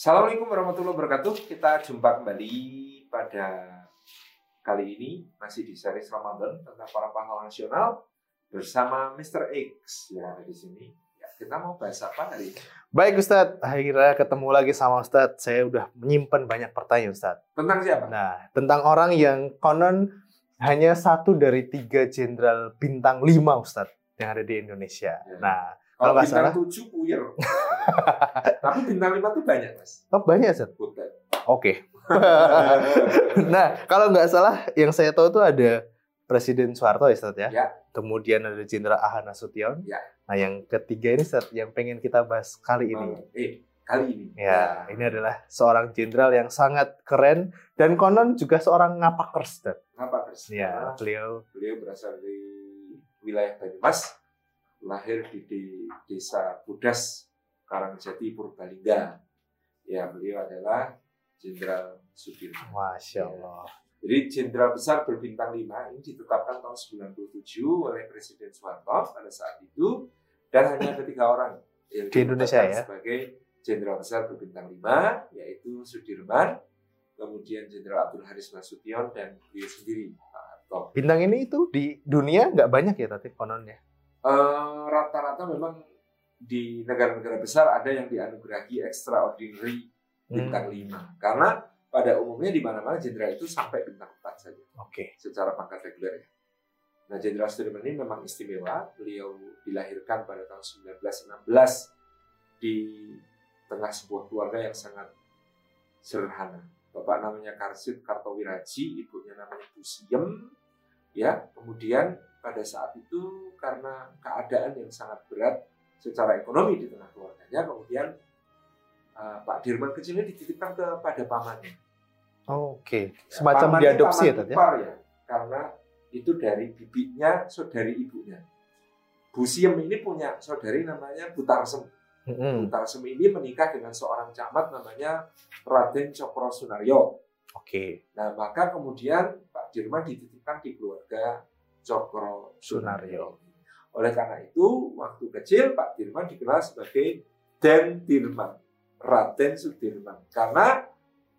Assalamualaikum warahmatullahi wabarakatuh. Kita jumpa kembali pada kali ini masih di series Ramadan tentang para pahlawan nasional bersama Mr. X yang ada di sini. Ya, kita mau bahas apa hari ini? Baik Ustadz, akhirnya ketemu lagi sama Ustadz. Saya udah menyimpan banyak pertanyaan Ustadz. Tentang siapa? Nah, tentang orang yang konon hanya satu dari tiga jenderal bintang lima Ustadz yang ada di Indonesia. Ya. Nah, Kalau nggak bintang salah, tujuh puyer. Tapi bintang lima tuh banyak mas. oh banyak. Butet. Oke. nah, kalau nggak salah yang saya tahu tuh ada Presiden Soeharto ya Ustadz ya. Ya. Kemudian ada Jenderal Ahana Nasution. Ya. Nah, yang ketiga ini Ustadz yang pengen kita bahas kali ini. Eh, kali ini. Ya, ini adalah seorang jenderal yang sangat keren dan konon juga seorang ngapakers. Ustadz. Apa Chris? Ya, beliau Beliau berasal dari wilayah Banyumas, lahir di, di desa Budas, Karangjati, Purbalingga. Ya, beliau adalah Jenderal Sudirman. Masya Allah. Jadi Jenderal Besar berbintang 5 ini ditetapkan tahun 97 oleh Presiden Soeharto pada saat itu dan hanya ada tiga orang yang Di Indonesia ya? sebagai Jenderal Besar berbintang 5 yaitu Sudirman, kemudian Jenderal Abdul Haris Nasution dan beliau sendiri Pak Harto. Bintang ini itu di dunia nggak banyak ya tapi kononnya. Eh, rata-rata memang di negara-negara besar ada yang dianugerahi extraordinary bintang 5 karena pada umumnya di mana-mana jenderal itu sampai bintang 4 saja Oke. secara pangkat reguler ya. Nah, Jenderal Sudirman ini memang istimewa. Beliau dilahirkan pada tahun 1916 di tengah sebuah keluarga yang sangat sederhana. Bapak namanya Karsit Kartowiraji, ibunya namanya Busiem. Ya, kemudian pada saat itu karena keadaan yang sangat berat secara ekonomi di tengah keluarganya, kemudian uh, Pak Dirman kecil ini dititipkan kepada pamannya. Oke. Ya, Semacam pamannya diadopsi ya paman ya. ipar ya, karena itu dari bibinya saudari ibunya. Busiem ini punya saudari namanya Butarsem. Mm-mm. Butarsem ini menikah dengan seorang camat namanya Raden Cokro Sunaryo. Oke. Nah, maka kemudian Pak Dirman dititipkan di keluarga Cokro Sunaryo. Oleh karena itu, waktu kecil Pak Dirman dikenal sebagai Den Dirman, Raden Sudirman. Karena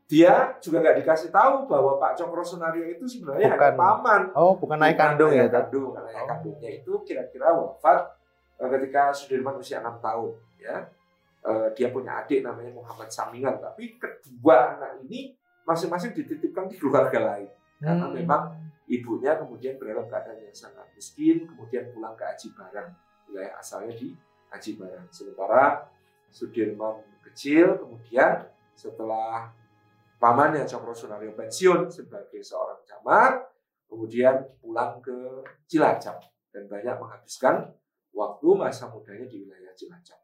dia juga nggak dikasih tahu bahwa Pak Cokro Sunario itu sebenarnya Bukan. hanya paman. Oh, bukan naik kandung ya, kandung. Karena Oh. kandungnya itu kira-kira wafat eh, ketika Sudirman usia 6 tahun. Ya, Eh, dia punya adik namanya Muhammad Samingan. Tapi kedua anak ini masing-masing dititipkan di keluarga lain. Karena Hmm. memang ibunya kemudian dalam keadaan yang sangat miskin, kemudian pulang ke Aji Barang. Wilayah asalnya di Aji Barang. Sementara Sudirman kecil, kemudian setelah pamannya Cokro Sunario pensiun sebagai seorang camat, kemudian pulang ke Cilacap dan banyak menghabiskan waktu masa mudanya di wilayah Cilacap.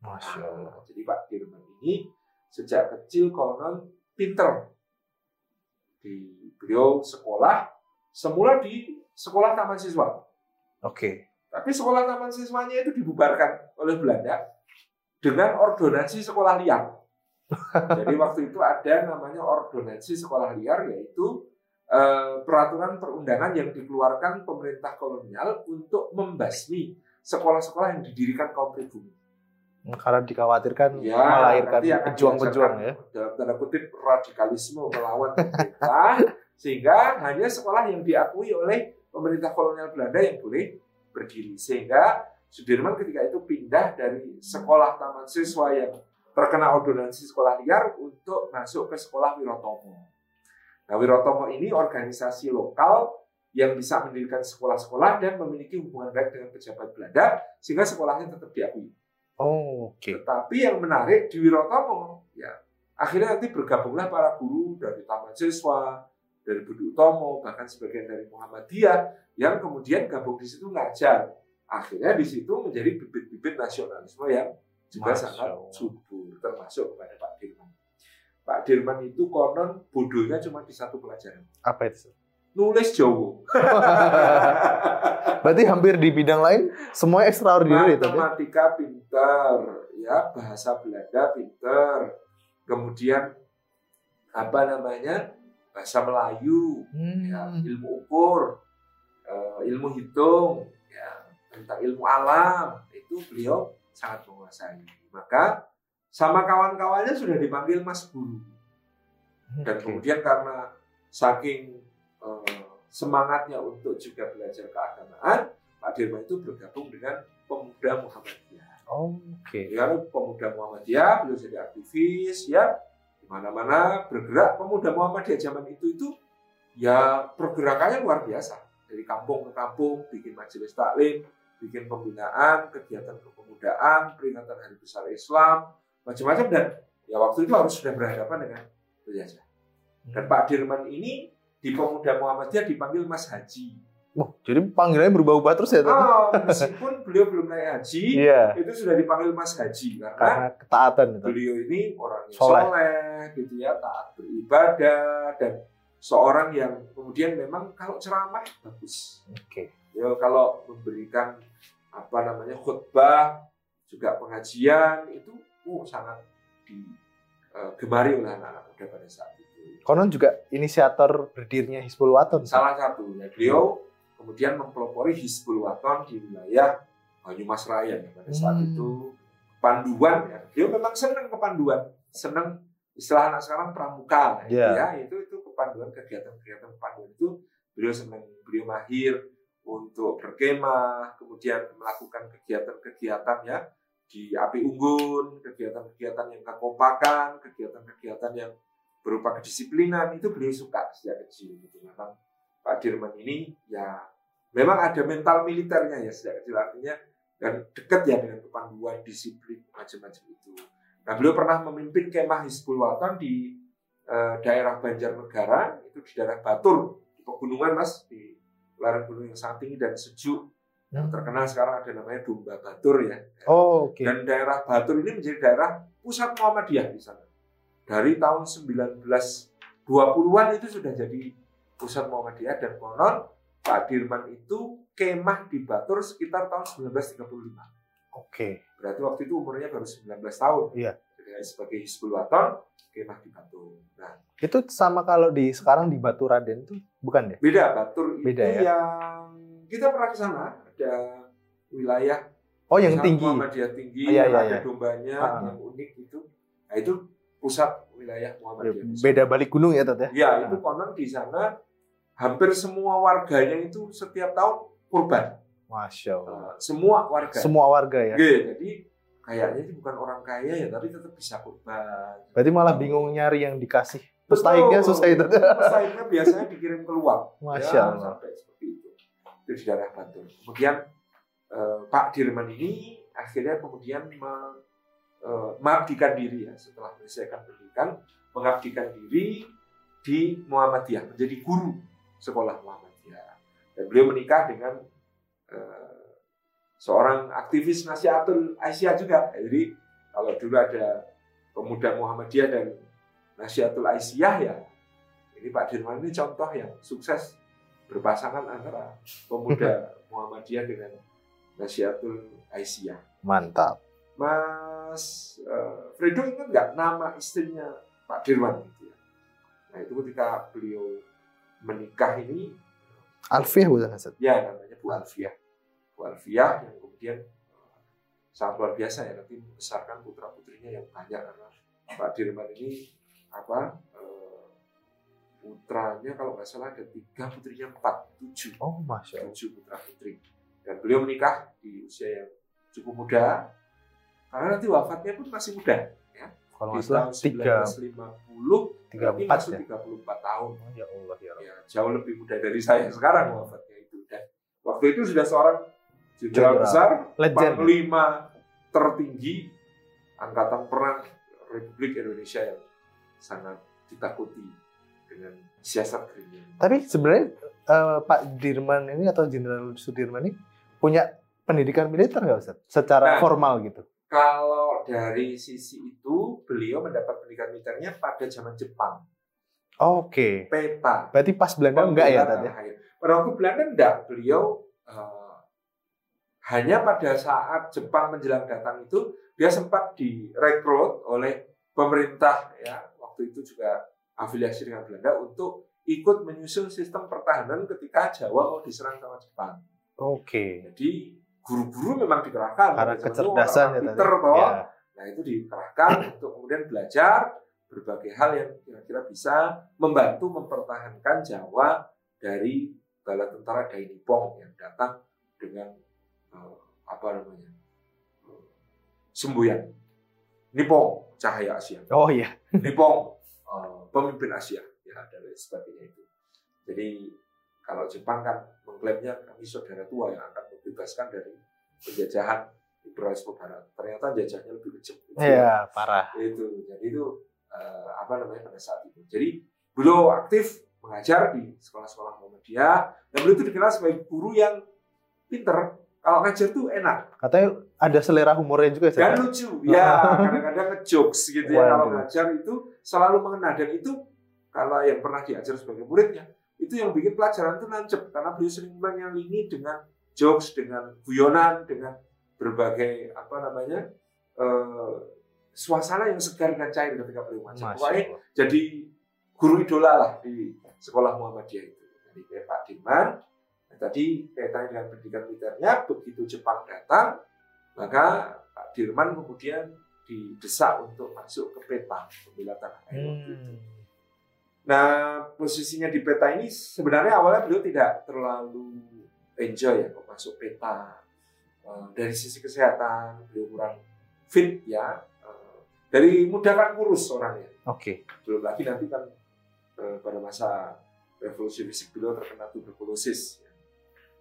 Masya Allah. Nah, jadi Pak Dirman ini sejak kecil konon pinter. Di beliau sekolah semula di sekolah taman siswa. Oke. Tapi sekolah taman siswanya itu dibubarkan oleh Belanda dengan ordonansi sekolah liar. Jadi waktu itu ada namanya ordonansi sekolah liar yaitu eh, peraturan perundangan yang dikeluarkan pemerintah kolonial untuk membasmi sekolah-sekolah yang didirikan kaum pribumi. Karena dikhawatirkan Ya, melahirkan pejuang-pejuang ya. Dalam tanda kutip radikalisme melawan pemerintah, sehingga hanya sekolah yang diakui oleh pemerintah kolonial Belanda yang boleh berdiri. Sehingga Sudirman ketika itu pindah dari sekolah taman siswa yang terkena ordonansi sekolah liar untuk masuk ke sekolah Wirotomo. Nah, Wirotomo ini organisasi lokal yang bisa mendirikan sekolah-sekolah dan memiliki hubungan baik dengan pejabat Belanda sehingga sekolahnya tetap diakui. Oh, oke. Tetapi yang menarik di Wirotomo, ya akhirnya nanti bergabunglah para guru dari Taman Siswa, dari Budi Utomo, bahkan sebagian dari Muhammadiyah yang kemudian gabung di situ ngajar. Akhirnya di situ menjadi bibit-bibit nasionalisme yang juga Masya sangat subur, termasuk kepada Pak Dirman. Pak Dirman itu konon bodohnya cuma di satu pelajaran, Apa itu? nulis Jawa. Berarti hampir di bidang lain semuanya extraordinary tapi. matematika pinter, ya bahasa Belanda pinter, kemudian apa namanya bahasa Melayu, ya, Hmm. ilmu ukur, eh, ilmu hitung, ya tentang ilmu alam itu beliau sangat menguasai. Maka sama kawan-kawannya sudah dipanggil Mas Guru. Dan Oke. kemudian karena saking eh, semangatnya untuk juga belajar keagamaan, Pak Dirman itu bergabung dengan pemuda Muhammadiyah. Oh, Oke. Ya, pemuda Muhammadiyah, beliau jadi aktivis, ya, mana-mana bergerak. Pemuda Muhammadiyah zaman itu itu ya pergerakannya luar biasa. Dari kampung ke kampung, bikin majelis taklim, bikin pembinaan, kegiatan kepemudaan, peringatan Hari Besar Islam, macam-macam dan ya waktu itu harus sudah berhadapan dengan penjajah. Dan Pak Dirman ini di pemuda Muhammadiyah dipanggil Mas Haji. Oh, jadi panggilannya berubah-ubah terus ya? Oh, meskipun beliau belum naik haji, Iya. itu sudah dipanggil Mas Haji karena Karena ketaatan itu. beliau ini orang yang Soleh. soleh, gitu ya, taat beribadah dan seorang yang kemudian memang kalau ceramah bagus. Oke. Ya kalau memberikan apa namanya khutbah juga pengajian itu oh, sangat digemari oleh anak-anak muda pada saat itu. Konon juga inisiator berdirinya Hizbul Waton. Salah satunya beliau kemudian mempelopori Hizbul Waton di wilayah Banyumas Raya ya, pada saat Hmm. itu panduan ya. Beliau memang senang kepanduan, senang istilah anak sekarang pramuka gitu Iya. ya. Itu itu kepanduan kegiatan-kegiatan kepanduan itu beliau senang, beliau mahir untuk berkemah, kemudian melakukan kegiatan-kegiatan ya di api unggun, kegiatan-kegiatan yang kekompakan, kegiatan-kegiatan yang berupa kedisiplinan itu beliau suka sejak kecil gitu. Memang Pak Dirman ini ya memang ada mental militernya ya sejak kecil artinya dan dekat ya dengan kepanduan disiplin macam-macam itu. Nah beliau pernah memimpin kemah Hizbul Waton di eh, daerah Banjarnegara itu di daerah Batur di pegunungan mas di lereng gunung yang sangat tinggi dan sejuk. Yang terkenal sekarang ada namanya Domba Batur ya. Oh, oke. Dan daerah Batur ini menjadi daerah pusat Muhammadiyah di sana. Dari tahun 1920-an itu sudah jadi pusat Muhammadiyah dan konon Pak Dirman itu kemah di Batur sekitar tahun 1935. Oke. Berarti waktu itu umurnya baru 19 tahun. Iya. Jadi sebagai Hizbul Waton, kemah di Batur. Nah, Itu sama kalau di sekarang di Batu Raden tuh bukan ya? beda Batur Beda itu ya? yang kita pernah ke sana ada wilayah Oh, yang tinggi. Muhammadiyah tinggi, Oh, iya, iya, ada iya. dombanya Ah. yang unik itu. Nah, itu pusat wilayah Muhammadiyah. di sana. Beda balik gunung ya, Tat ya? Ya, itu konon di sana hampir semua warganya itu setiap tahun kurban. Masya Allah. Uh, semua warga. Semua warga ya. Oke, jadi kayaknya ini bukan orang kaya ya, tapi tetap bisa kurban. Berarti malah bingung nyari yang dikasih. Betul. susah itu. Mustahiknya biasanya dikirim keluar. Masya ya, Allah. Sampai seperti itu. Itu di daerah Bantul. Kemudian eh, Pak Dirman ini akhirnya kemudian me- eh, mengabdikan diri ya setelah menyelesaikan pendidikan, mengabdikan diri di Muhammadiyah menjadi guru sekolah Muhammadiyah. Dan beliau menikah dengan eh, seorang aktivis Nasihatul Aisyah juga. Jadi kalau dulu ada pemuda Muhammadiyah dan Nasihatul Aisyah ya, ini Pak Dirman ini contoh yang sukses berpasangan antara pemuda Muhammadiyah dengan Nasihatul Aisyah. Mantap. Mas eh, Fredo ingat nggak nama istrinya Pak Dirman gitu ya? Nah itu ketika beliau menikah ini, Alfiah bukan Ustaz? ya namanya Bu Alfiah. Bu Alfiah yang kemudian eh, sangat luar biasa ya nanti membesarkan putra putrinya yang banyak karena Pak Dirman ini apa eh, putranya kalau nggak salah ada tiga putrinya empat tujuh Oh, Masya Allah. tujuh putra putri dan beliau menikah di usia yang cukup muda karena nanti wafatnya pun masih muda Kalau nggak salah, tiga, 1950 tiga empat ya? 34 tahun Oh, ya Allah, ya Allah. ya jauh lebih muda dari saya sekarang wafatnya itu dan waktu itu sudah seorang jenderal besar Legend. panglima tertinggi angkatan perang Republik Indonesia yang sangat ditakuti dengan siasat kriminal. Tapi sebenarnya eh, Pak Dirman ini atau Jenderal Sudirman ini punya pendidikan militer nggak Ustaz? Secara Nah. formal gitu. Kalau dari sisi itu beliau mendapat pendidikan militernya pada zaman Jepang. Oke. Peta. Berarti pas Belanda enggak ya, ya? akhir. Pada waktu Belanda enggak, beliau eh, hanya pada saat Jepang menjelang datang itu dia sempat direkrut oleh pemerintah ya waktu itu juga afiliasi dengan Belanda untuk ikut menyusun sistem pertahanan ketika Jawa mau diserang sama Jepang. Oke. Jadi guru-guru memang dikerahkan Karena kecerdasan ya orang tadi. pinter toh. Ya. Nah itu dikerahkan untuk kemudian belajar berbagai hal yang kira-kira bisa membantu mempertahankan Jawa dari bala tentara Dai Nipong yang datang dengan uh, apa namanya uh, semboyan Nipong cahaya Asia. Oh iya. Nipong uh, pemimpin Asia ya dan lain sebagainya itu. Jadi kalau Jepang kan mengklaimnya kami saudara tua yang akan membebaskan dari penjajahan imperialisme Barat. Ternyata jajahnya lebih kecil. Iya, parah. Itu. Jadi itu uh, apa namanya pada saat itu. Jadi beliau aktif mengajar di sekolah-sekolah Muhammadiyah dan beliau itu dikenal sebagai guru yang pinter. Kalau ngajar tuh enak. Katanya ada selera humornya juga. Dan lucu. Ya, kadang-kadang ngejokes gitu ya. Kalau ngajar itu selalu mengena. Dan itu kalau yang pernah diajar sebagai muridnya, itu yang bikin pelajaran itu nancep. Karena beliau sering menyelingi dengan jokes, dengan guyonan, dengan berbagai apa namanya uh, suasana yang segar dan cair ketika beliau ngajar. Pokoknya jadi guru idola lah di sekolah Muhammadiyah itu. Jadi kayak Pak Dirman, nah, tadi kaitannya dengan pendidikan militernya, begitu Jepang datang, maka Pak Dirman kemudian didesak untuk masuk ke peta pembela tanah air hmm. Nah, posisinya di peta ini sebenarnya awalnya beliau tidak terlalu enjoy ya kok masuk peta. Eh, dari sisi kesehatan beliau kurang fit ya dari muda kan kurus orangnya. Oke. Okay. Belum lagi nanti kan eh, pada masa revolusi fisik beliau terkena tuberkulosis. Ya.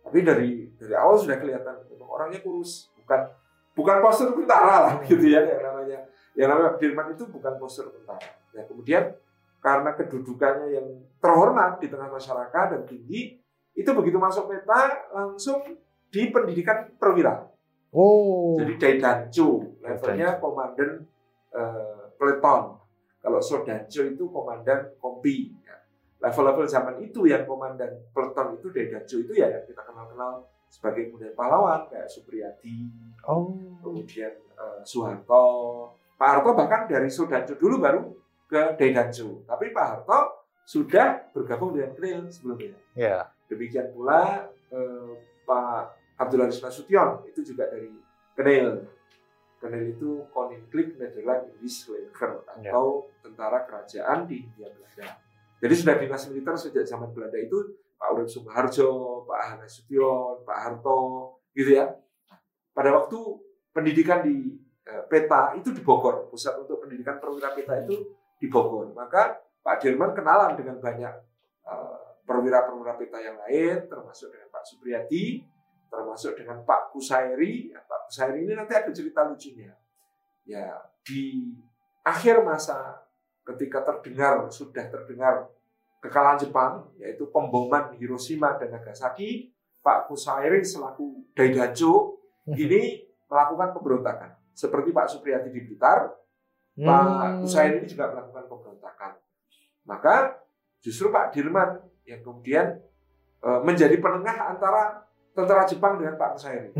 Tapi dari dari awal sudah kelihatan memang orangnya kurus, bukan bukan postur tentara lah hmm. gitu ya yang namanya yang namanya Dirman itu bukan postur tentara. Ya kemudian karena kedudukannya yang terhormat di tengah masyarakat dan tinggi, itu begitu masuk peta langsung di pendidikan perwira. Oh. Jadi Daidancu, levelnya komandan uh, peleton. Kalau Sodanjo itu komandan kompi. Ya. Level-level zaman itu yang komandan peleton itu Dedanjo itu ya yang kita kenal-kenal sebagai kemudian pahlawan kayak Supriyadi, oh. kemudian uh, Soeharto, Pak Harto bahkan dari Sodanjo dulu baru ke Dedanjo. Tapi Pak Harto sudah bergabung dengan Kril sebelumnya. Yeah. Demikian pula uh, Pak Abdul Aziz Nasution itu juga dari Kril. Kolonel itu Koninklijk Nederland Indisch Leger ya. atau tentara kerajaan di Hindia Belanda. Jadi sudah dinas militer sejak zaman Belanda itu Pak Urip Sumoharjo, Pak Hana Sution, Pak Harto, gitu ya. Pada waktu pendidikan di eh, peta itu di Bogor, pusat untuk pendidikan perwira peta itu di Bogor. Maka Pak Dirman kenalan dengan banyak eh, perwira-perwira peta yang lain, termasuk dengan Pak Supriyadi, termasuk dengan Pak Kusairi. Ya, Pak Kusairi ini nanti ada cerita lucunya. Ya, di akhir masa ketika terdengar sudah terdengar kekalahan Jepang yaitu pemboman Hiroshima dan Nagasaki, Pak Kusairi selaku Daidajo ini melakukan pemberontakan. Seperti Pak Supriyadi di Blitar, hmm. Pak Kusairi ini juga melakukan pemberontakan. Maka justru Pak Dirman yang kemudian e, menjadi penengah antara tentara Jepang dengan Pak Kusairi.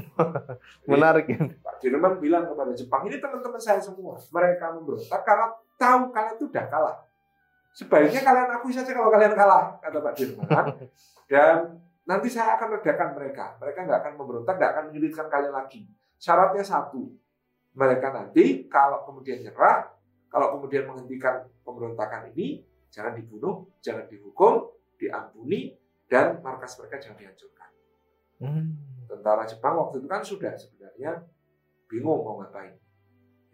Menarik ya. Pak Dirman bilang kepada Jepang, ini teman-teman saya semua, mereka memberontak karena tahu kalian itu udah kalah. Sebaiknya kalian akui saja kalau kalian kalah, kata Pak Dirman. Dan nanti saya akan redakan mereka. Mereka nggak akan memberontak, nggak akan menyulitkan kalian lagi. Syaratnya satu, mereka nanti kalau kemudian nyerah, kalau kemudian menghentikan pemberontakan ini, jangan dibunuh, jangan dihukum, diampuni, dan markas mereka jangan dihancurkan. Hmm. Tentara Jepang waktu itu kan sudah sebenarnya bingung mau ngapain.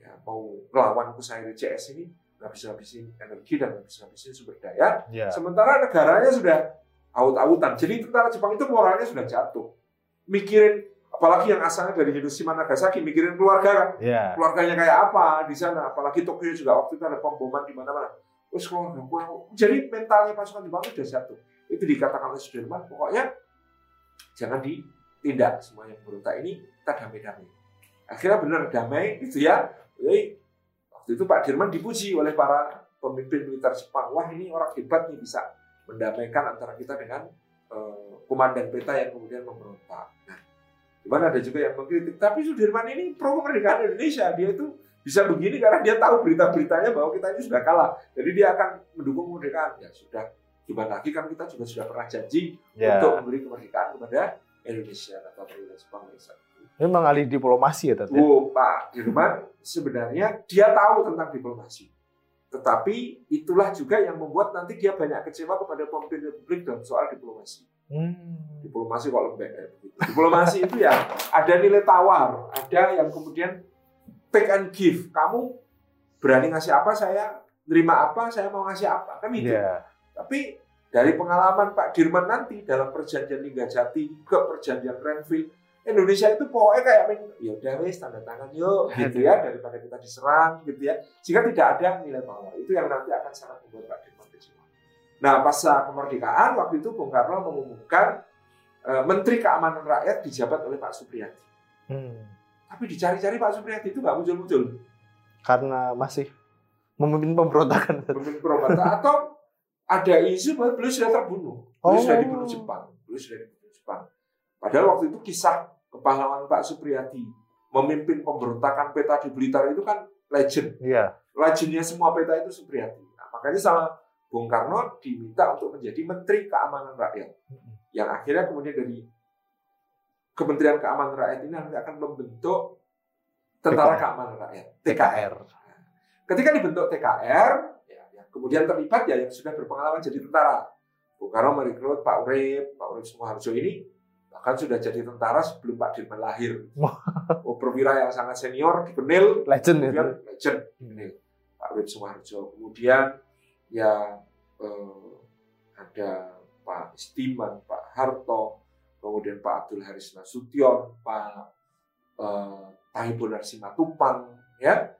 Ya, mau melawan Kusairi CS ini nggak bisa habisin energi dan nggak bisa habisin sumber daya. Yeah. Sementara negaranya sudah aut-autan. Jadi tentara Jepang itu moralnya sudah jatuh. Mikirin apalagi yang asalnya dari Hiroshima Nagasaki mikirin keluarga kan. Yeah. Keluarganya kayak apa di sana. Apalagi Tokyo juga waktu itu ada pemboman di mana-mana. Terus keluarga Jadi mentalnya pasukan Jepang itu sudah jatuh. Itu dikatakan oleh Sudirman. Pokoknya jangan ditindak semua yang berontak ini kita damai-damai. Akhirnya benar damai itu ya. Jadi, waktu itu Pak Dirman dipuji oleh para pemimpin militer Jepang. Wah ini orang hebat nih bisa mendamaikan antara kita dengan uh, komandan peta yang kemudian memberontak. Nah, cuman ada juga yang mengkritik. Tapi Sudirman ini pro kemerdekaan Indonesia. Dia itu bisa begini karena dia tahu berita-beritanya bahwa kita ini sudah kalah. Jadi dia akan mendukung kemerdekaan. Ya sudah, Gimana lagi kan kita juga sudah pernah janji yeah. untuk memberi kemerdekaan kepada Indonesia atau Republik Jepang Memang ahli diplomasi ya, Tat? ya? Oh, Pak Dirman sebenarnya dia tahu tentang diplomasi. Tetapi itulah juga yang membuat nanti dia banyak kecewa kepada pemimpin republik dalam soal diplomasi. Hmm. Diplomasi kok lembek kayak begitu. Diplomasi itu ya ada nilai tawar, ada yang kemudian take and give. Kamu berani ngasih apa, saya nerima apa, saya mau ngasih apa, kan itu. Iya. Tapi dari pengalaman Pak Dirman nanti dalam perjanjian Linggajati ke perjanjian Renville, Indonesia itu pokoknya kayak main, ya udah wes tanda tangan yuk gitu ya daripada kita diserang gitu ya. Sehingga tidak ada nilai tawar. Itu yang nanti akan sangat membuat Pak Dirman kecewa. Nah, pasca kemerdekaan waktu itu Bung Karno mengumumkan eh, Menteri Keamanan Rakyat dijabat oleh Pak Supriyadi. Hmm. Tapi dicari-cari Pak Supriyadi itu nggak muncul-muncul. Karena masih memimpin pemberontakan. Pemimpin Purwokerto atau ada isu bahwa beliau sudah terbunuh. Beliau Oh. sudah dibunuh Jepang. Beliau sudah dibunuh Jepang. Padahal waktu itu kisah kepahlawanan Pak Supriyadi memimpin pemberontakan peta di Blitar itu kan legend. Iya. Legendnya semua peta itu Supriyadi. Nah, makanya sama Bung Karno diminta untuk menjadi Menteri Keamanan Rakyat. Yang akhirnya kemudian dari Kementerian Keamanan Rakyat ini nanti akan membentuk Tentara TKR. Keamanan Rakyat. TKR. Ketika dibentuk TKR, kemudian terlibat ya yang sudah berpengalaman jadi tentara. Bung Karno merekrut Pak Urip, Pak Urip Sumoharjo ini bahkan sudah jadi tentara sebelum Pak Dirman lahir. Oh, perwira yang sangat senior, dikenal, Legend itu. kemudian legend, dikenal. Pak Urip Sumoharjo. Kemudian ya eh, ada Pak Istiman, Pak Harto, kemudian Pak Abdul Haris Nasution, Pak eh, Tahibun Simatupang, ya,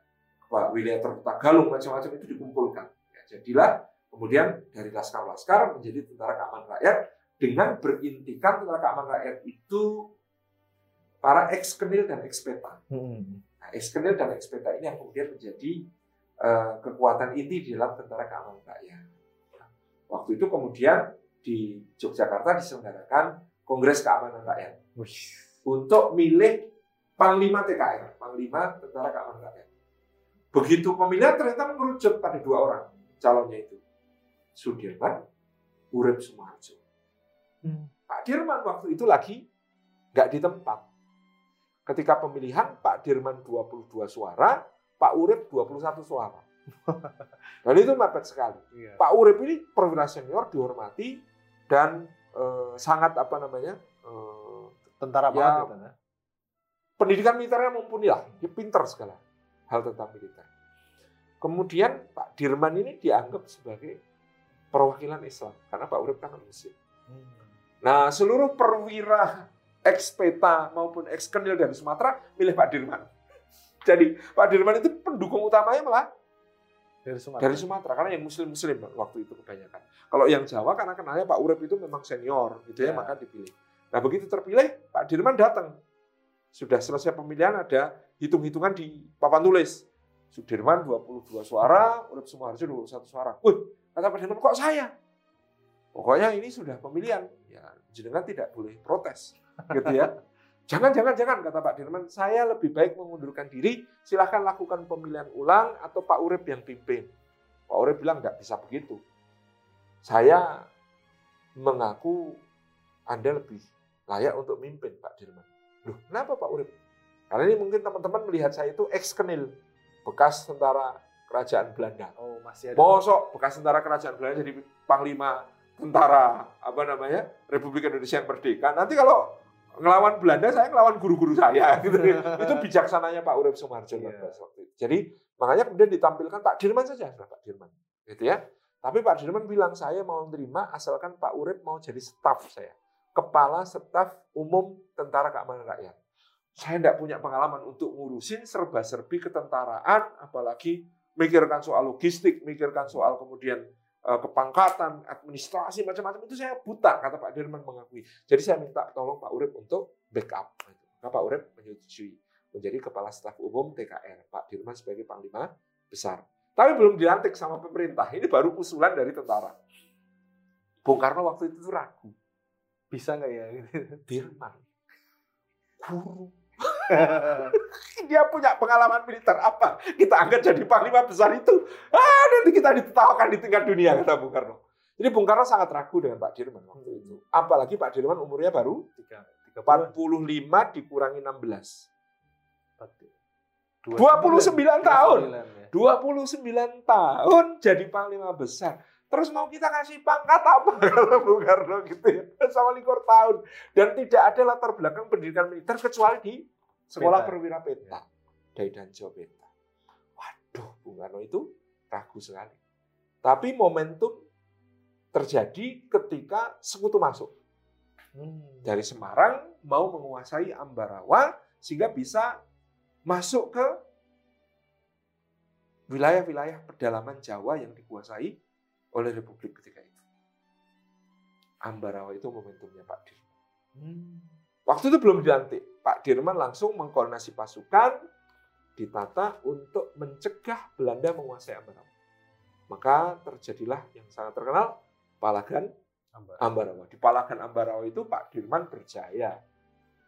Pak Wilayah Tagalung, macam-macam itu dikumpulkan. Jadilah kemudian dari laskar-laskar menjadi tentara keamanan rakyat dengan berintikan tentara keamanan rakyat itu para ex-kenil dan ex-peta. Hmm. Nah, ex-kenil dan ex-peta ini yang kemudian menjadi eh, kekuatan inti di dalam tentara keamanan rakyat. Waktu itu kemudian di Yogyakarta diselenggarakan Kongres Keamanan Rakyat untuk milih Panglima TKR, Panglima Tentara Keamanan Rakyat. Begitu pemilihan ternyata mengerucut pada dua orang calonnya itu. Sudirman, Urip Sumoharjo. Hmm. Pak Dirman waktu itu lagi nggak di tempat. Ketika pemilihan Pak Dirman 22 suara, Pak Urip 21 suara. Dan itu mepet sekali. Iya. Pak Urip ini perwira senior dihormati dan eh, sangat apa namanya eh, Tentara Ya. banget ya, Tat, ya. pendidikan militernya mumpuni lah, dia pinter segala hal tentang militer. Kemudian Pak Dirman ini dianggap sebagai perwakilan Islam karena Pak Urip kan Muslim. Hmm. Nah, seluruh perwira ex peta maupun ex kenil dari Sumatera milih Pak Dirman. Jadi Pak Dirman itu pendukung utamanya malah Dari Sumatera. dari Sumatera karena yang muslim-muslim waktu itu kebanyakan. Kalau yang Jawa karena kenalnya Pak Urip itu memang senior gitu ya, Ya. maka dipilih. Nah, begitu terpilih Pak Dirman datang. Sudah selesai pemilihan ada hitung-hitungan di papan tulis. Sudirman 22 suara, Urip Sumoharjo 21 suara. Wih, kata Pak Dirman kok saya? Pokoknya ini sudah pemilihan. Ya, jenengan tidak boleh protes. Gitu ya. Jangan, jangan, jangan, kata Pak Dirman. Saya lebih baik mengundurkan diri. Silahkan lakukan pemilihan ulang atau Pak Urip yang pimpin. Pak Urip bilang nggak bisa begitu. Saya mengaku Anda lebih layak untuk mimpin Pak Dirman. Loh, kenapa Pak Urip? Karena ini mungkin teman-teman melihat saya itu ex-kenil, bekas tentara kerajaan Belanda. Oh, masih ada. Mosok bekas tentara kerajaan Belanda jadi panglima tentara apa namanya Republik Indonesia yang merdeka. Nanti kalau ngelawan Belanda saya ngelawan guru-guru saya gitu. itu bijaksananya Pak Urip Sumarjo waktu itu. Jadi makanya kemudian ditampilkan Pak Dirman saja Pak Dirman gitu ya. Tapi Pak Dirman bilang saya mau menerima asalkan Pak Urip mau jadi staf saya. Kepala Staf Umum Tentara Keamanan Rakyat. Saya tidak punya pengalaman untuk ngurusin serba-serbi ketentaraan, apalagi mikirkan soal logistik, mikirkan soal kemudian eh, kepangkatan, administrasi, macam-macam itu saya buta, kata Pak Dirman mengakui. Jadi saya minta tolong Pak Urip untuk backup. Maka Pak Urip menyetujui menjadi Kepala Staf Umum TKR. Pak Dirman sebagai Panglima Besar. Tapi belum dilantik sama pemerintah. Ini baru usulan dari tentara. Bung Karno waktu itu ragu. Bisa nggak ya? Dirman. Guru. Dia punya pengalaman militer apa? Kita angkat jadi panglima besar itu. Ah, nanti kita ditertawakan di tingkat dunia, kata Bung Karno. Jadi Bung Karno sangat ragu dengan Pak Dirman waktu itu. Apalagi Pak Dirman umurnya baru Tiga. 45 dikurangi 16. 29 29 tahun. ya. 29 tahun jadi panglima besar. Terus mau kita kasih pangkat apa kalau Bung Karno gitu ya? Sama likur tahun. Dan tidak ada latar belakang pendidikan militer kecuali di sekolah Peta. perwira peta. Dai dan Peta. Waduh, Bung Karno itu ragu sekali. Tapi momentum terjadi ketika sekutu masuk. Hmm. Dari Semarang mau menguasai Ambarawa sehingga bisa masuk ke wilayah-wilayah pedalaman Jawa yang dikuasai oleh Republik ketika itu. Ambarawa itu momentumnya Pak Dirman. Hmm. Waktu itu belum dilantik. Pak Dirman langsung mengkoordinasi pasukan ditata untuk mencegah Belanda menguasai Ambarawa. Maka terjadilah yang sangat terkenal Palagan Ambar. Ambarawa. Di Palagan Ambarawa itu Pak Dirman berjaya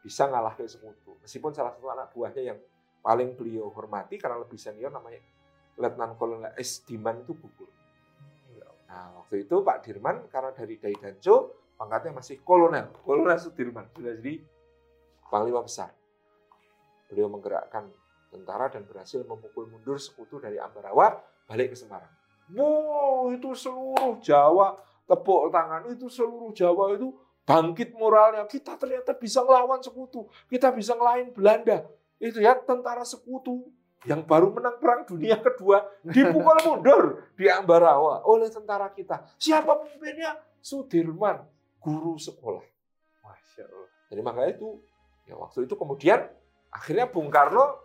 bisa ngalahkan sekutu. Meskipun salah satu anak buahnya yang paling beliau hormati karena lebih senior namanya Letnan Kolonel S. Diman itu gugur. Nah, waktu itu Pak Dirman karena dari Dai Danco pangkatnya masih kolonel, kolonel Sudirman sudah jadi panglima besar. Beliau menggerakkan tentara dan berhasil memukul mundur sekutu dari Ambarawa balik ke Semarang. Wow, itu seluruh Jawa tepuk tangan itu seluruh Jawa itu bangkit moralnya. Kita ternyata bisa ngelawan sekutu, kita bisa ngelain Belanda. Itu ya tentara sekutu yang baru menang perang dunia kedua dipukul mundur di Ambarawa oleh tentara kita. Siapa pemimpinnya? Sudirman, guru sekolah. Masya Allah. Jadi makanya itu ya waktu itu kemudian akhirnya Bung Karno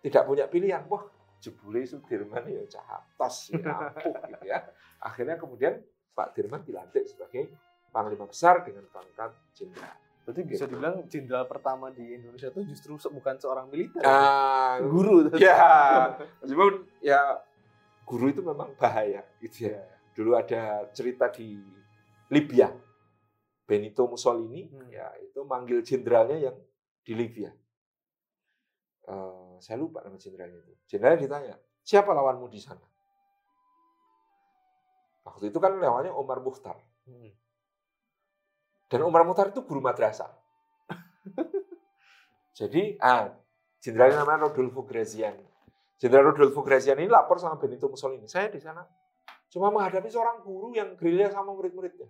tidak punya pilihan. Wah, jebule Sudirman ya cahatos ya ampuh gitu ya. Akhirnya kemudian Pak Dirman dilantik sebagai panglima besar dengan pangkat jenderal. Berarti bisa Gitu. dibilang jenderal pertama di Indonesia itu justru bukan seorang militer. Ah, Guru. ya, meskipun ya guru itu memang bahaya gitu ya. Ya. Dulu ada cerita di Libya. Benito Mussolini Hmm. ya itu manggil jenderalnya yang di Libya. Eh, saya lupa nama jenderalnya itu. Jenderalnya ditanya, siapa lawanmu di sana? Waktu itu kan lawannya Omar Mukhtar. Hmm. Dan Umar Mukhtar itu guru madrasah. Jadi, ah, jenderalnya namanya Rodolfo Graziani. Jenderal Rodolfo Graziani ini lapor sama Benito Mussolini. Saya di sana cuma menghadapi seorang guru yang gerilya sama murid-muridnya.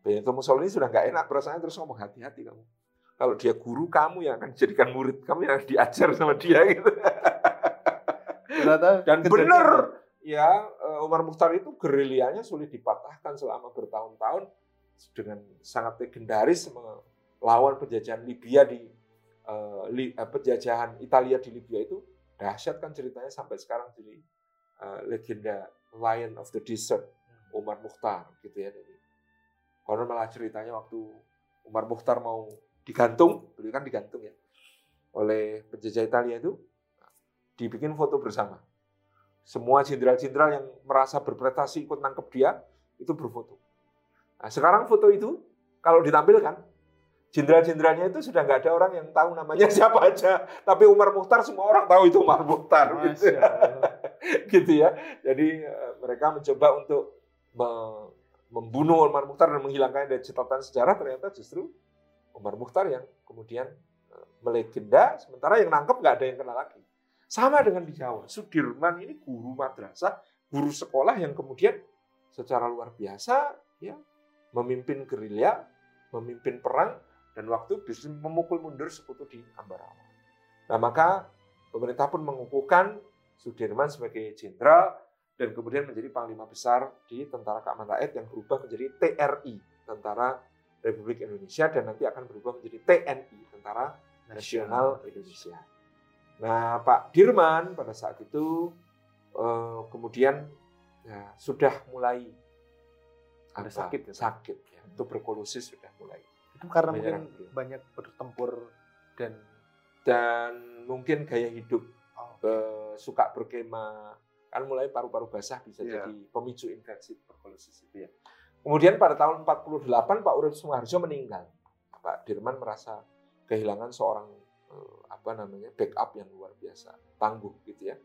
Benito Mussolini sudah nggak enak perasaannya terus ngomong hati-hati kamu. Kalau dia guru, kamu yang akan dijadikan murid, kamu yang diajar sama dia gitu. Ternyata Dan benar, ya eh, Umar Mukhtar itu gerilyanya sulit dipatahkan selama bertahun-tahun dengan sangat legendaris melawan penjajahan Libya di eh, li- eh, penjajahan Italia di Libya itu dahsyat kan ceritanya sampai sekarang jadi legenda Lion of the Desert Umar Mukhtar gitu ya. Jadi konon malah ceritanya waktu Umar Mukhtar mau digantung, beliau kan digantung ya oleh penjajah Italia itu dibikin foto bersama. Semua jenderal-jenderal yang merasa berprestasi ikut nangkep dia itu berfoto. Nah, sekarang foto itu kalau ditampilkan jenderal-jenderalnya itu sudah nggak ada orang yang tahu namanya siapa aja. Tapi Umar Mukhtar semua orang tahu itu Umar Mukhtar. Gitu Masya gitu ya. Jadi eh, mereka mencoba untuk me- membunuh Umar Mukhtar dan menghilangkannya dari catatan sejarah ternyata justru Umar Mukhtar yang kemudian eh, melegenda sementara yang nangkep nggak ada yang kenal lagi. Sama dengan di Jawa, Sudirman ini guru madrasah, guru sekolah yang kemudian secara luar biasa ya memimpin gerilya, memimpin perang dan waktu bisa memukul mundur sekutu di Ambarawa. Nah, maka pemerintah pun mengukuhkan Sudirman sebagai jenderal dan kemudian menjadi panglima besar di Tentara Keamanan Rakyat yang berubah menjadi TRI, Tentara Republik Indonesia dan nanti akan berubah menjadi TNI, Tentara Nasional Indonesia. Nah, Pak Dirman pada saat itu eh, kemudian ya, sudah mulai Ada apa, sakit ya, sakit. Ya, tuberkulosis sudah mulai Itu karena Menyerang mungkin banyak bertempur dan dan mungkin gaya hidup oh, eh, suka berkemah kan mulai paru-paru basah bisa Iya. jadi pemicu infeksi tuberkulosis itu ya. Kemudian pada tahun 48 Pak Urip Sumarjo meninggal. Pak Dirman merasa kehilangan seorang eh, apa namanya backup yang luar biasa, tangguh gitu ya.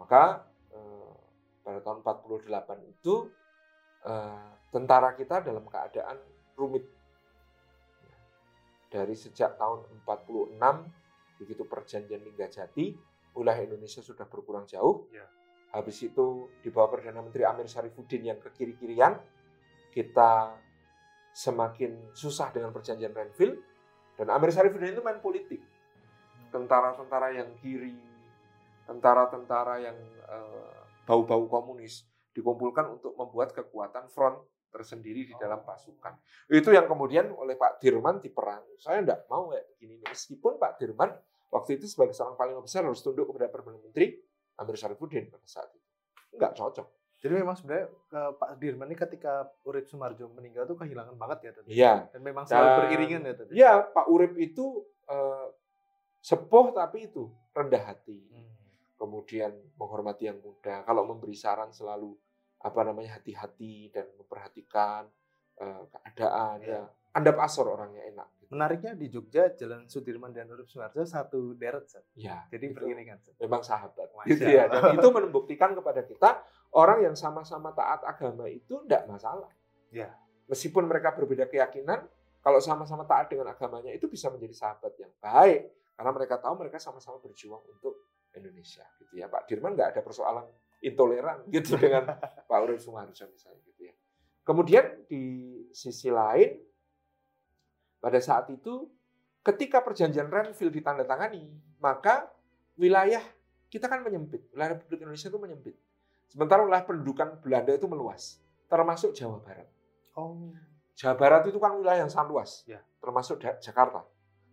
Maka eh, pada tahun 48 itu eh, tentara kita dalam keadaan rumit. dari sejak tahun 46 begitu perjanjian Linggajati wilayah Indonesia sudah berkurang jauh. Ya. Habis itu di bawah Perdana Menteri Amir Syarifuddin yang ke kiri-kirian kita semakin susah dengan perjanjian Renville dan Amir Syarifuddin itu main politik. Tentara-tentara yang kiri, tentara-tentara yang eh, bau-bau komunis dikumpulkan untuk membuat kekuatan front tersendiri di dalam pasukan. Itu yang kemudian oleh Pak Dirman diperangi. Saya tidak mau kayak begini. Meskipun Pak Dirman waktu itu sebagai seorang paling besar harus tunduk kepada Perdana Menteri Amir Syarifuddin pada saat itu. Enggak cocok. Jadi memang sebenarnya eh, Pak Dirman ini ketika Urip Sumarjo meninggal tuh kehilangan banget ya tadi. Iya. Dan memang selalu Dan- beriringan ya tadi. Ya, Pak Urip itu eh, sepuh tapi itu rendah hati. Hmm. Kemudian menghormati yang muda. Kalau memberi saran selalu apa namanya hati-hati dan memperhatikan eh, keadaan. Iya. Ya. Andap asor orangnya enak. Menariknya di Jogja Jalan Sudirman dan Urip Sumarjo satu deret. Sat. Ya, Jadi beriringan. Memang sahabat. Gitu ya. Dan itu membuktikan kepada kita orang yang sama-sama taat agama itu tidak masalah. Ya. Meskipun mereka berbeda keyakinan, kalau sama-sama taat dengan agamanya itu bisa menjadi sahabat yang baik karena mereka tahu mereka sama-sama berjuang untuk Indonesia gitu ya. Pak Dirman nggak ada persoalan intoleran gitu dengan Pak Urip Sumarjo misalnya gitu ya. Kemudian di sisi lain pada saat itu ketika perjanjian Renville ditandatangani, maka wilayah kita kan menyempit. Wilayah Republik Indonesia itu menyempit. Sementara wilayah pendudukan Belanda itu meluas, termasuk Jawa Barat. Oh. Jawa Barat itu kan wilayah yang sangat luas, Ya. termasuk Jakarta.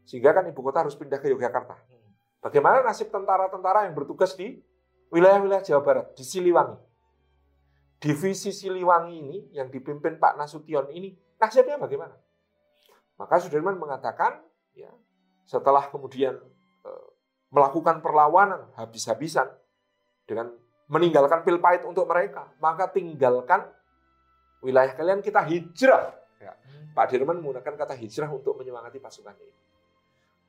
Sehingga kan ibu kota harus pindah ke Yogyakarta. Hmm. Bagaimana nasib tentara-tentara yang bertugas di wilayah-wilayah Jawa Barat, di Siliwangi? Divisi Siliwangi ini yang dipimpin Pak Nasution ini, nasibnya bagaimana? Maka Sudirman mengatakan, ya, setelah kemudian eh, melakukan perlawanan habis-habisan dengan meninggalkan pil pahit untuk mereka, maka tinggalkan wilayah kalian kita hijrah. Ya. Pak Dirman menggunakan kata hijrah untuk menyemangati pasukannya ini.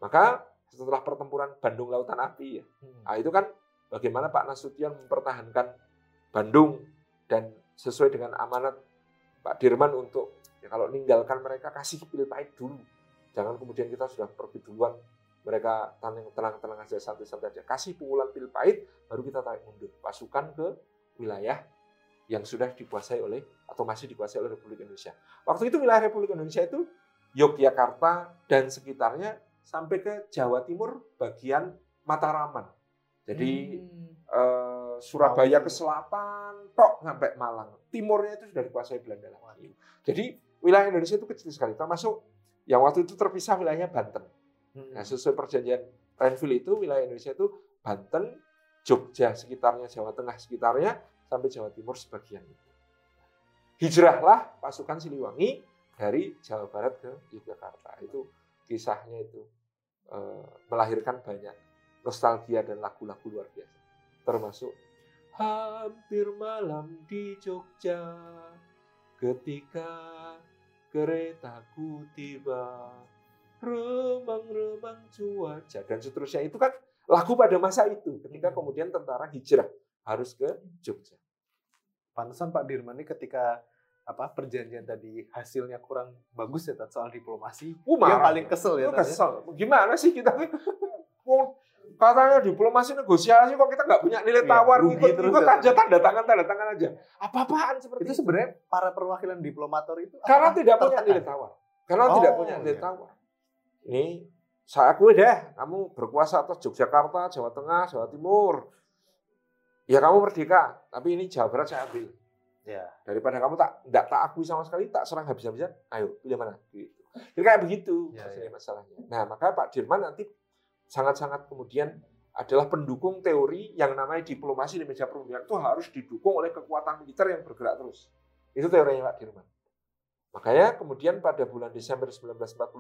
Maka setelah pertempuran Bandung Lautan Api ya, Hmm. Nah, itu kan bagaimana Pak Nasution mempertahankan Bandung dan sesuai dengan amanat Pak Dirman untuk ya kalau ninggalkan mereka kasih pil pahit dulu. Jangan kemudian kita sudah pergi duluan mereka tenang tenang aja santai-santai aja. Kasih pukulan pil pahit baru kita tarik mundur pasukan ke wilayah yang sudah dikuasai oleh atau masih dikuasai oleh Republik Indonesia. Waktu itu wilayah Republik Indonesia itu Yogyakarta dan sekitarnya sampai ke Jawa Timur bagian Mataraman. Jadi Hmm. eh, Surabaya ke selatan, tok sampai Malang. Timurnya itu sudah dikuasai Belanda lagi. Jadi wilayah Indonesia itu kecil sekali, termasuk yang waktu itu terpisah wilayahnya Banten. Hmm. Nah, sesuai perjanjian Renville itu wilayah Indonesia itu Banten, Jogja sekitarnya, Jawa Tengah sekitarnya, sampai Jawa Timur sebagian. Hijrahlah pasukan Siliwangi dari Jawa Barat ke Yogyakarta. Itu kisahnya itu eh, melahirkan banyak nostalgia dan lagu-lagu luar biasa. Termasuk hampir malam di Jogja ketika keretaku tiba remang-remang cuaca dan seterusnya itu kan lagu pada masa itu ketika kemudian tentara hijrah harus ke Jogja. Pantesan Pak Dirman ini ketika apa perjanjian tadi hasilnya kurang bagus ya Tat, soal diplomasi. Uh, Dia marah. paling kesel ya. Ya. kesel. Gimana sih kita? Katanya diplomasi negosiasi kok kita nggak punya nilai Iya, tawar? rugi ikut, terus ikut ya. aja tanda tangan tanda tangan aja. Apa-apaan seperti Itu sebenarnya para perwakilan diplomator itu karena tidak punya nilai tawar. Karena Oh, tidak punya nilai iya. tawar. Ini saya akui deh kamu berkuasa atas Yogyakarta Jawa Tengah Jawa Timur. Ya kamu merdeka tapi ini Jawa Barat saya ambil. Ya. daripada kamu tak tidak tak akui sama sekali tak serang habis-habisan ayo pilih mana? Gitu. Jadi kayak begitu Ya, ya. masalahnya. Nah maka Pak Dirman nanti sangat-sangat kemudian adalah pendukung teori yang namanya diplomasi di meja perundingan itu harus didukung oleh kekuatan militer yang bergerak terus itu teorinya Pak Dirman makanya kemudian pada bulan Desember 1948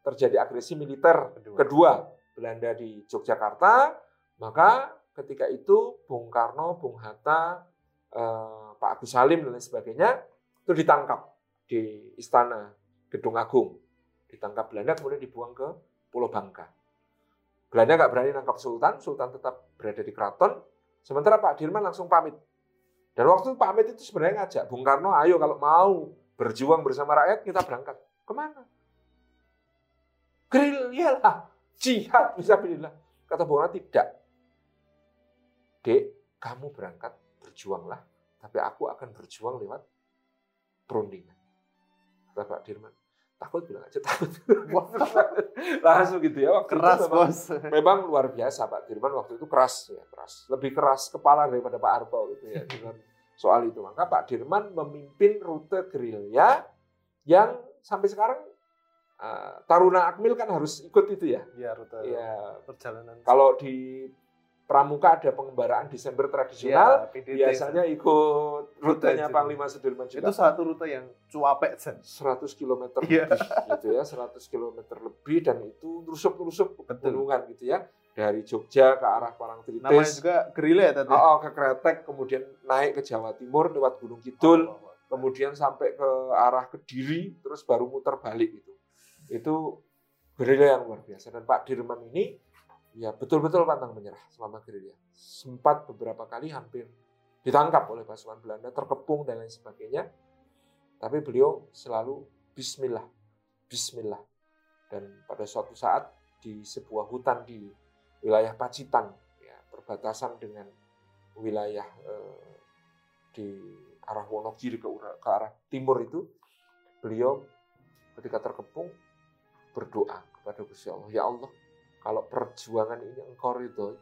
terjadi agresi militer Kedua. kedua Belanda di Yogyakarta maka ketika itu Bung Karno, Bung Hatta, eh, Pak Agus Salim dan lain sebagainya itu ditangkap di istana Gedung Agung. Ditangkap Belanda kemudian dibuang ke Pulau Bangka. Belanda nggak berani nangkap Sultan, Sultan tetap berada di keraton. Sementara Pak Dirman langsung pamit. Dan waktu pamit itu sebenarnya ngajak Bung Karno, ayo kalau mau berjuang bersama rakyat kita berangkat. Ke mana? gerilya lah, jihad bisa billah. Kata Bung tidak. Dek, kamu berangkat berjuanglah, tapi aku akan berjuang lewat perundingan. Kata Pak Dirman, takut bilang aja takut. Langsung gitu ya. Waktu Keras itu memang, bos. memang luar biasa Pak Dirman waktu itu keras ya keras, lebih keras kepala daripada Pak Arto gitu ya dengan soal itu. Maka Pak Dirman memimpin rute gerilya yang sampai sekarang uh, Taruna Akmil kan harus ikut itu ya. Iya rute Ya perjalanan. kalau di Pramuka ada pengembaraan Desember tradisional, PDT. biasanya ikut rutenya Rute Panglima Sudirman itu juga. satu rute yang cuapek Sen. 100 km Iya. lebih gitu ya, 100 km lebih dan itu Betul. pegunungan gitu ya. Dari Jogja ke arah Namanya Parangtritis, juga gerilya ya tadi. oh, oh, ke Kretek, kemudian naik ke Jawa Timur lewat Gunung Kidul, kemudian sampai ke arah Kediri, terus baru muter balik itu. Itu gerilya yang luar biasa. Dan Pak Dirman ini ya betul-betul pantang menyerah selama gerilya. Sempat beberapa kali hampir ditangkap oleh pasukan Belanda, terkepung dan lain sebagainya. Tapi beliau selalu Bismillah, Bismillah. Dan pada suatu saat di sebuah hutan di wilayah Pacitan, ya, perbatasan dengan wilayah eh, di arah Wonogiri ke, ke arah timur itu, beliau ketika terkepung berdoa kepada Gusti Allah, ya Allah, kalau perjuangan ini engkau ridhoi,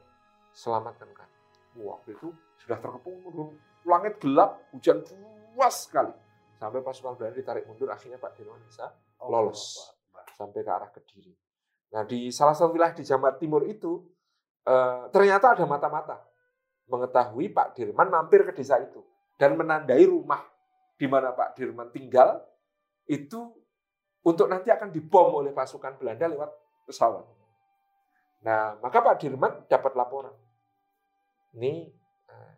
selamatkan kami. Waktu itu sudah terkepung, turun langit gelap, hujan deras sekali. Sampai pasukan Belanda ditarik mundur, akhirnya Pak Dirman bisa lolos sampai ke arah Kediri. Nah di salah satu wilayah di Jawa Timur itu eh, ternyata ada mata-mata mengetahui Pak Dirman mampir ke desa itu dan menandai rumah di mana Pak Dirman tinggal itu untuk nanti akan dibom oleh pasukan Belanda lewat pesawat. Nah maka Pak Dirman dapat laporan ini eh,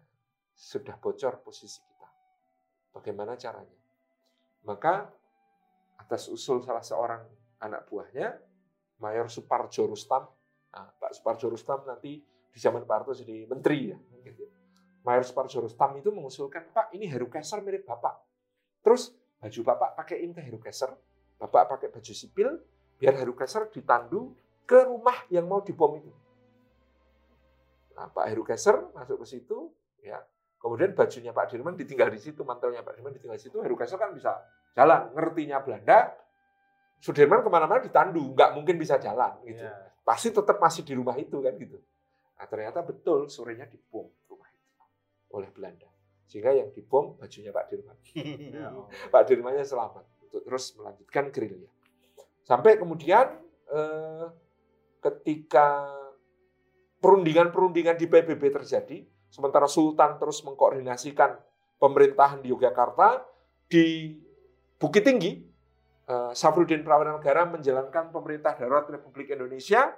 sudah bocor posisi kita. Bagaimana caranya? Maka atas usul salah seorang anak buahnya, Mayor Suparjo Rustam. Nah, Pak Suparjo Rustam nanti di zaman Pak Harto jadi menteri ya. gitu. Mayor Suparjo Rustam itu mengusulkan, Pak ini Herukeser mirip Bapak. Terus baju Bapak pakaiin ke Herukeser, Bapak pakai baju sipil, biar Herukeser ditandu ke rumah yang mau dibom itu. Nah, Pak Herukeser masuk ke situ, ya. Kemudian bajunya Pak Dirman ditinggal di situ, mantelnya Pak Dirman ditinggal di situ, Herukeser kan bisa jalan. Ngertinya Belanda, Sudirman ke mana-mana ditandu, nggak mungkin bisa jalan gitu. Iya. Pasti tetap masih di rumah itu kan gitu. Nah ternyata betul sorenya dibom rumah itu oleh Belanda. Sehingga yang dibom bajunya Pak Dirman. Ya. Pak Dirmannya selamat untuk terus melanjutkan gerilya. Sampai kemudian eh, ketika perundingan-perundingan di PBB terjadi, sementara Sultan terus mengkoordinasikan pemerintahan di Yogyakarta, di Bukit Tinggi, eh, Safruddin Prawanegara menjalankan pemerintah darurat Republik Indonesia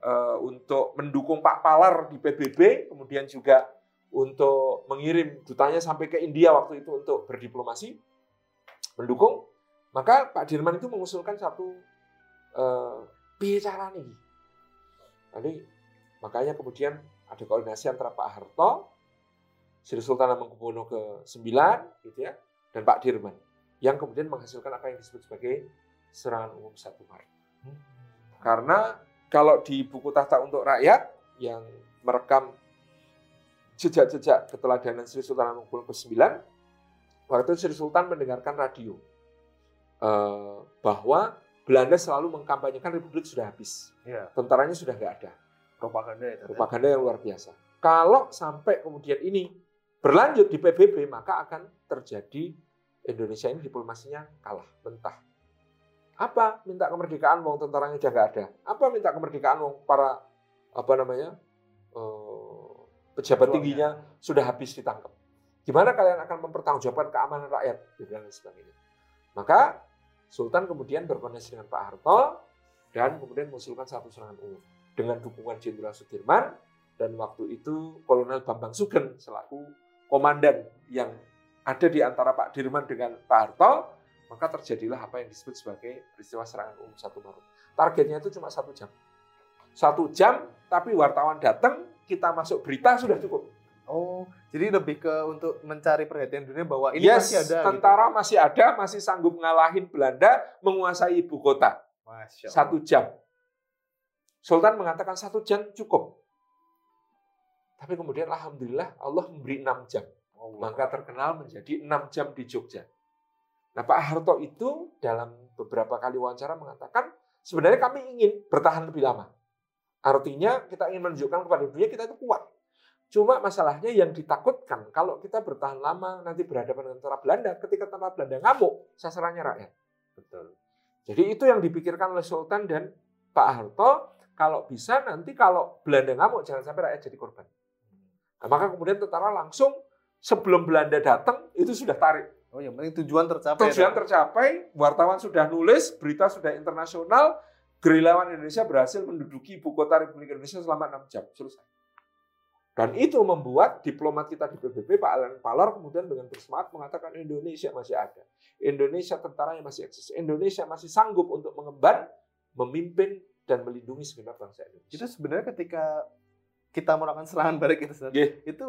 eh, untuk mendukung Pak Palar di PBB, kemudian juga untuk mengirim dutanya sampai ke India waktu itu untuk berdiplomasi, mendukung. Maka Pak Dirman itu mengusulkan satu eh, piye cara nih. Nanti makanya kemudian ada koordinasi antara Pak Harto, Sri Sultan Hamengkubuwono ke-9 gitu ya, dan Pak Dirman yang kemudian menghasilkan apa yang disebut sebagai serangan umum 1 Maret. Karena kalau di buku Tahta untuk Rakyat yang merekam jejak-jejak keteladanan Sri Sultan Hamengkubuwono ke-9, waktu itu Sri Sultan mendengarkan radio eh, bahwa Belanda selalu mengkampanyekan Republik sudah habis. Iya. Tentaranya sudah nggak ada. Propaganda ya. Propaganda yang luar biasa. Kalau sampai kemudian ini berlanjut di PBB, maka akan terjadi Indonesia ini diplomasinya kalah, mentah. Apa? Minta kemerdekaan, wong tentaranya udah nggak ada. Apa minta kemerdekaan, wong para apa namanya eh, pejabat tingginya sudah habis ditangkap. Gimana kalian akan mempertanggungjawabkan keamanan rakyat gitu dan sebagainya. Maka Sultan kemudian berkoordinasi dengan Pak Harto dan kemudian mengusulkan satu serangan umum dengan dukungan Jenderal Sudirman dan waktu itu Kolonel Bambang Sugeng selaku komandan yang ada di antara Pak Dirman dengan Pak Harto, maka terjadilah apa yang disebut sebagai peristiwa serangan umum satu Maret. Targetnya itu cuma satu jam. Satu jam, tapi wartawan datang, kita masuk berita sudah cukup. Oh, jadi lebih ke untuk mencari perhatian dunia bahwa ini yes, masih ada. gitu. tentara masih ada, masih sanggup ngalahin Belanda menguasai ibu kota. Masya Allah. Satu jam. Sultan mengatakan satu jam cukup. Tapi kemudian Alhamdulillah Allah memberi enam jam. Maka terkenal menjadi enam jam di Jogja. Nah Pak Harto itu dalam beberapa kali wawancara mengatakan sebenarnya kami ingin bertahan lebih lama. Artinya kita ingin menunjukkan kepada dunia kita itu kuat. Cuma masalahnya yang ditakutkan kalau kita bertahan lama nanti berhadapan dengan tentara Belanda, ketika tentara Belanda ngamuk, sasarannya rakyat. Betul. Jadi itu yang dipikirkan oleh Sultan dan Pak Harto, kalau bisa nanti kalau Belanda ngamuk jangan sampai rakyat jadi korban. Nah, maka kemudian tentara langsung sebelum Belanda datang itu sudah tarik. Oh, yang penting tujuan tercapai. Tujuan tercapai, wartawan sudah nulis, berita sudah internasional, gerilyawan Indonesia berhasil menduduki ibu kota Republik Indonesia selama 6 jam. Selesai. Dan itu membuat diplomat kita di PBB, Pak Alan Palor, kemudian dengan bersemangat mengatakan Indonesia masih ada. Indonesia tentaranya masih eksis. Indonesia masih sanggup untuk mengemban, memimpin, dan melindungi segenap bangsa Indonesia. Itu sebenarnya ketika kita melakukan serangan balik itu, yeah. itu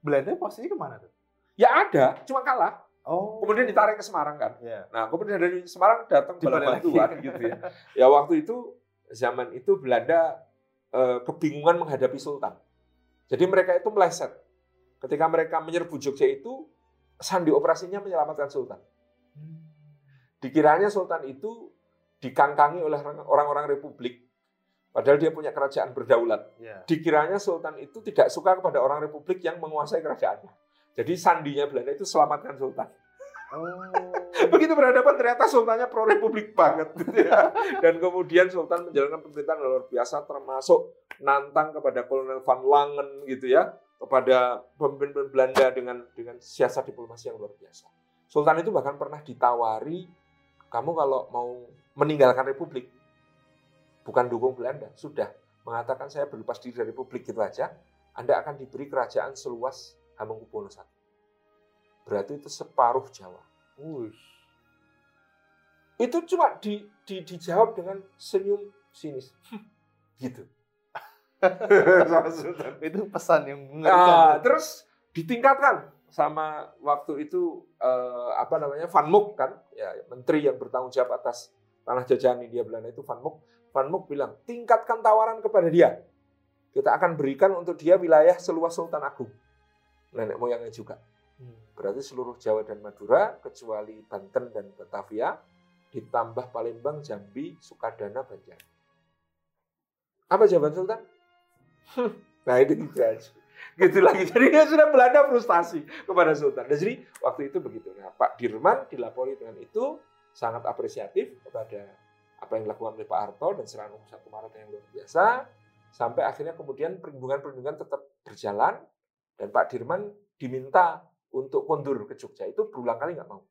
Belanda posisinya ke mana tuh? Ya ada, cuma kalah. Oh. Kemudian ditarik ke Semarang kan. Yeah. Nah, kemudian dari Semarang datang bala bantuan gitu ya. Ya waktu itu zaman itu Belanda eh, kebingungan menghadapi Sultan. Jadi mereka itu meleset. Ketika mereka menyerbu Jogja itu sandi operasinya menyelamatkan Sultan. Dikiranya Sultan itu dikangkangi oleh orang-orang Republik. Padahal dia punya kerajaan berdaulat. Yeah. Dikiranya Sultan itu tidak suka kepada orang Republik yang menguasai kerajaannya. Jadi sandinya Belanda itu selamatkan Sultan. Oh. Begitu berhadapan ternyata Sultannya pro Republik banget. Ya. Dan kemudian Sultan menjalankan pemerintahan luar biasa termasuk nantang kepada Kolonel Van Langen gitu ya. Kepada pemimpin Belanda dengan dengan siasat diplomasi yang luar biasa. Sultan itu bahkan pernah ditawari, kamu kalau mau meninggalkan Republik, bukan dukung Belanda, sudah mengatakan saya berlepas diri dari Republik gitu aja, Anda akan diberi kerajaan seluas Hamengkubuwono I. Berarti itu separuh Jawa. Uish. Itu cuma di, di, dijawab dengan senyum sinis. gitu. itu pesan yang Nah, mengerikan. terus ditingkatkan sama waktu itu eh, apa namanya Van Mook kan, ya menteri yang bertanggung jawab atas tanah jajahan India Belanda itu Van Mook. Van Mook bilang tingkatkan tawaran kepada dia. Kita akan berikan untuk dia wilayah seluas Sultan Agung nenek moyangnya juga. Berarti seluruh Jawa dan Madura, kecuali Banten dan Batavia, ditambah Palembang, Jambi, Sukadana, Banjar. Apa jawaban Sultan? nah itu gitu aja. Gitu lagi. Jadi dia sudah Belanda frustasi kepada Sultan. Dan jadi waktu itu begitu. Nah, Pak Dirman dilapori dengan itu sangat apresiatif kepada apa yang dilakukan oleh Pak Harto dan serangan umum 1 Maret yang luar biasa. Sampai akhirnya kemudian perlindungan-perlindungan tetap berjalan dan Pak Dirman diminta untuk kondur ke Jogja itu berulang kali nggak mau.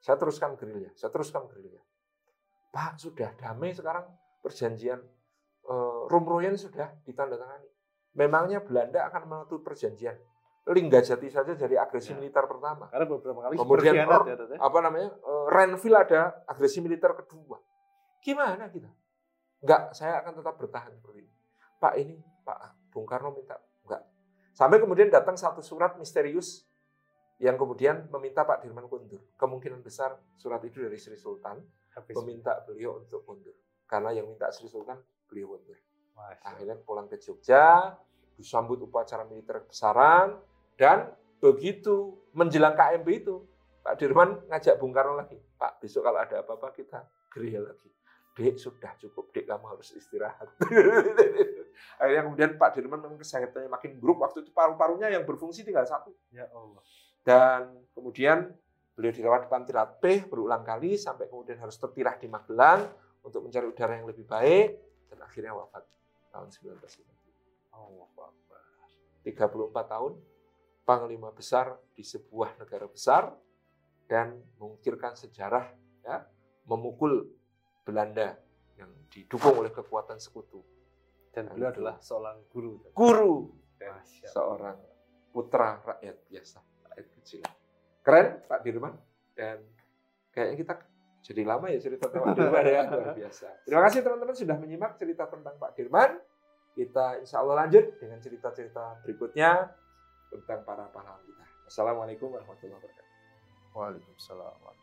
Saya teruskan gerilya, saya teruskan gerilya. Pak sudah damai sekarang perjanjian uh, Rumroyen sudah ditandatangani. Memangnya Belanda akan menutup perjanjian. Linggajati saja dari agresi Ya. militer pertama. Karena beberapa kali Kemudian ya, ya. Apa namanya? uh, Renville ada agresi militer kedua. Gimana kita? Enggak, saya akan tetap bertahan seperti ini. Pak ini, Pak Bung Karno minta enggak. Sampai kemudian datang satu surat misterius yang kemudian meminta Pak Dirman mundur. Kemungkinan besar surat itu dari Sri Sultan Habis. meminta beliau untuk mundur. Karena yang minta Sri Sultan beliau mundur. Masya Akhirnya pulang ke Jogja, disambut upacara militer besaran, dan begitu menjelang KMB itu, Pak Dirman ngajak Bung Karno lagi, Pak besok kalau ada apa-apa kita gerilya lagi. Dek sudah cukup, dek kamu harus istirahat. Akhirnya kemudian Pak Dirman memang kesehatannya makin buruk, waktu itu paru-parunya yang berfungsi tinggal satu. Ya Allah. Dan kemudian beliau dirawat di Panti Ratpeh berulang kali sampai kemudian harus tertirah di Magelang untuk mencari udara yang lebih baik dan akhirnya wafat tahun 1990. Allah Akbar. 34 tahun panglima besar di sebuah negara besar dan mengukirkan sejarah ya, memukul Belanda yang didukung oleh kekuatan sekutu. Dan beliau adalah seorang guru. Guru dan seorang putra rakyat biasa, kecil. Keren Pak Dirman dan kayaknya kita jadi lama ya cerita tentang Pak Dirman ya luar biasa. Terima kasih teman-teman sudah menyimak cerita tentang Pak Dirman. Kita insya Allah lanjut dengan cerita-cerita berikutnya tentang para pahlawan kita. Assalamualaikum warahmatullahi wabarakatuh. Waalaikumsalam.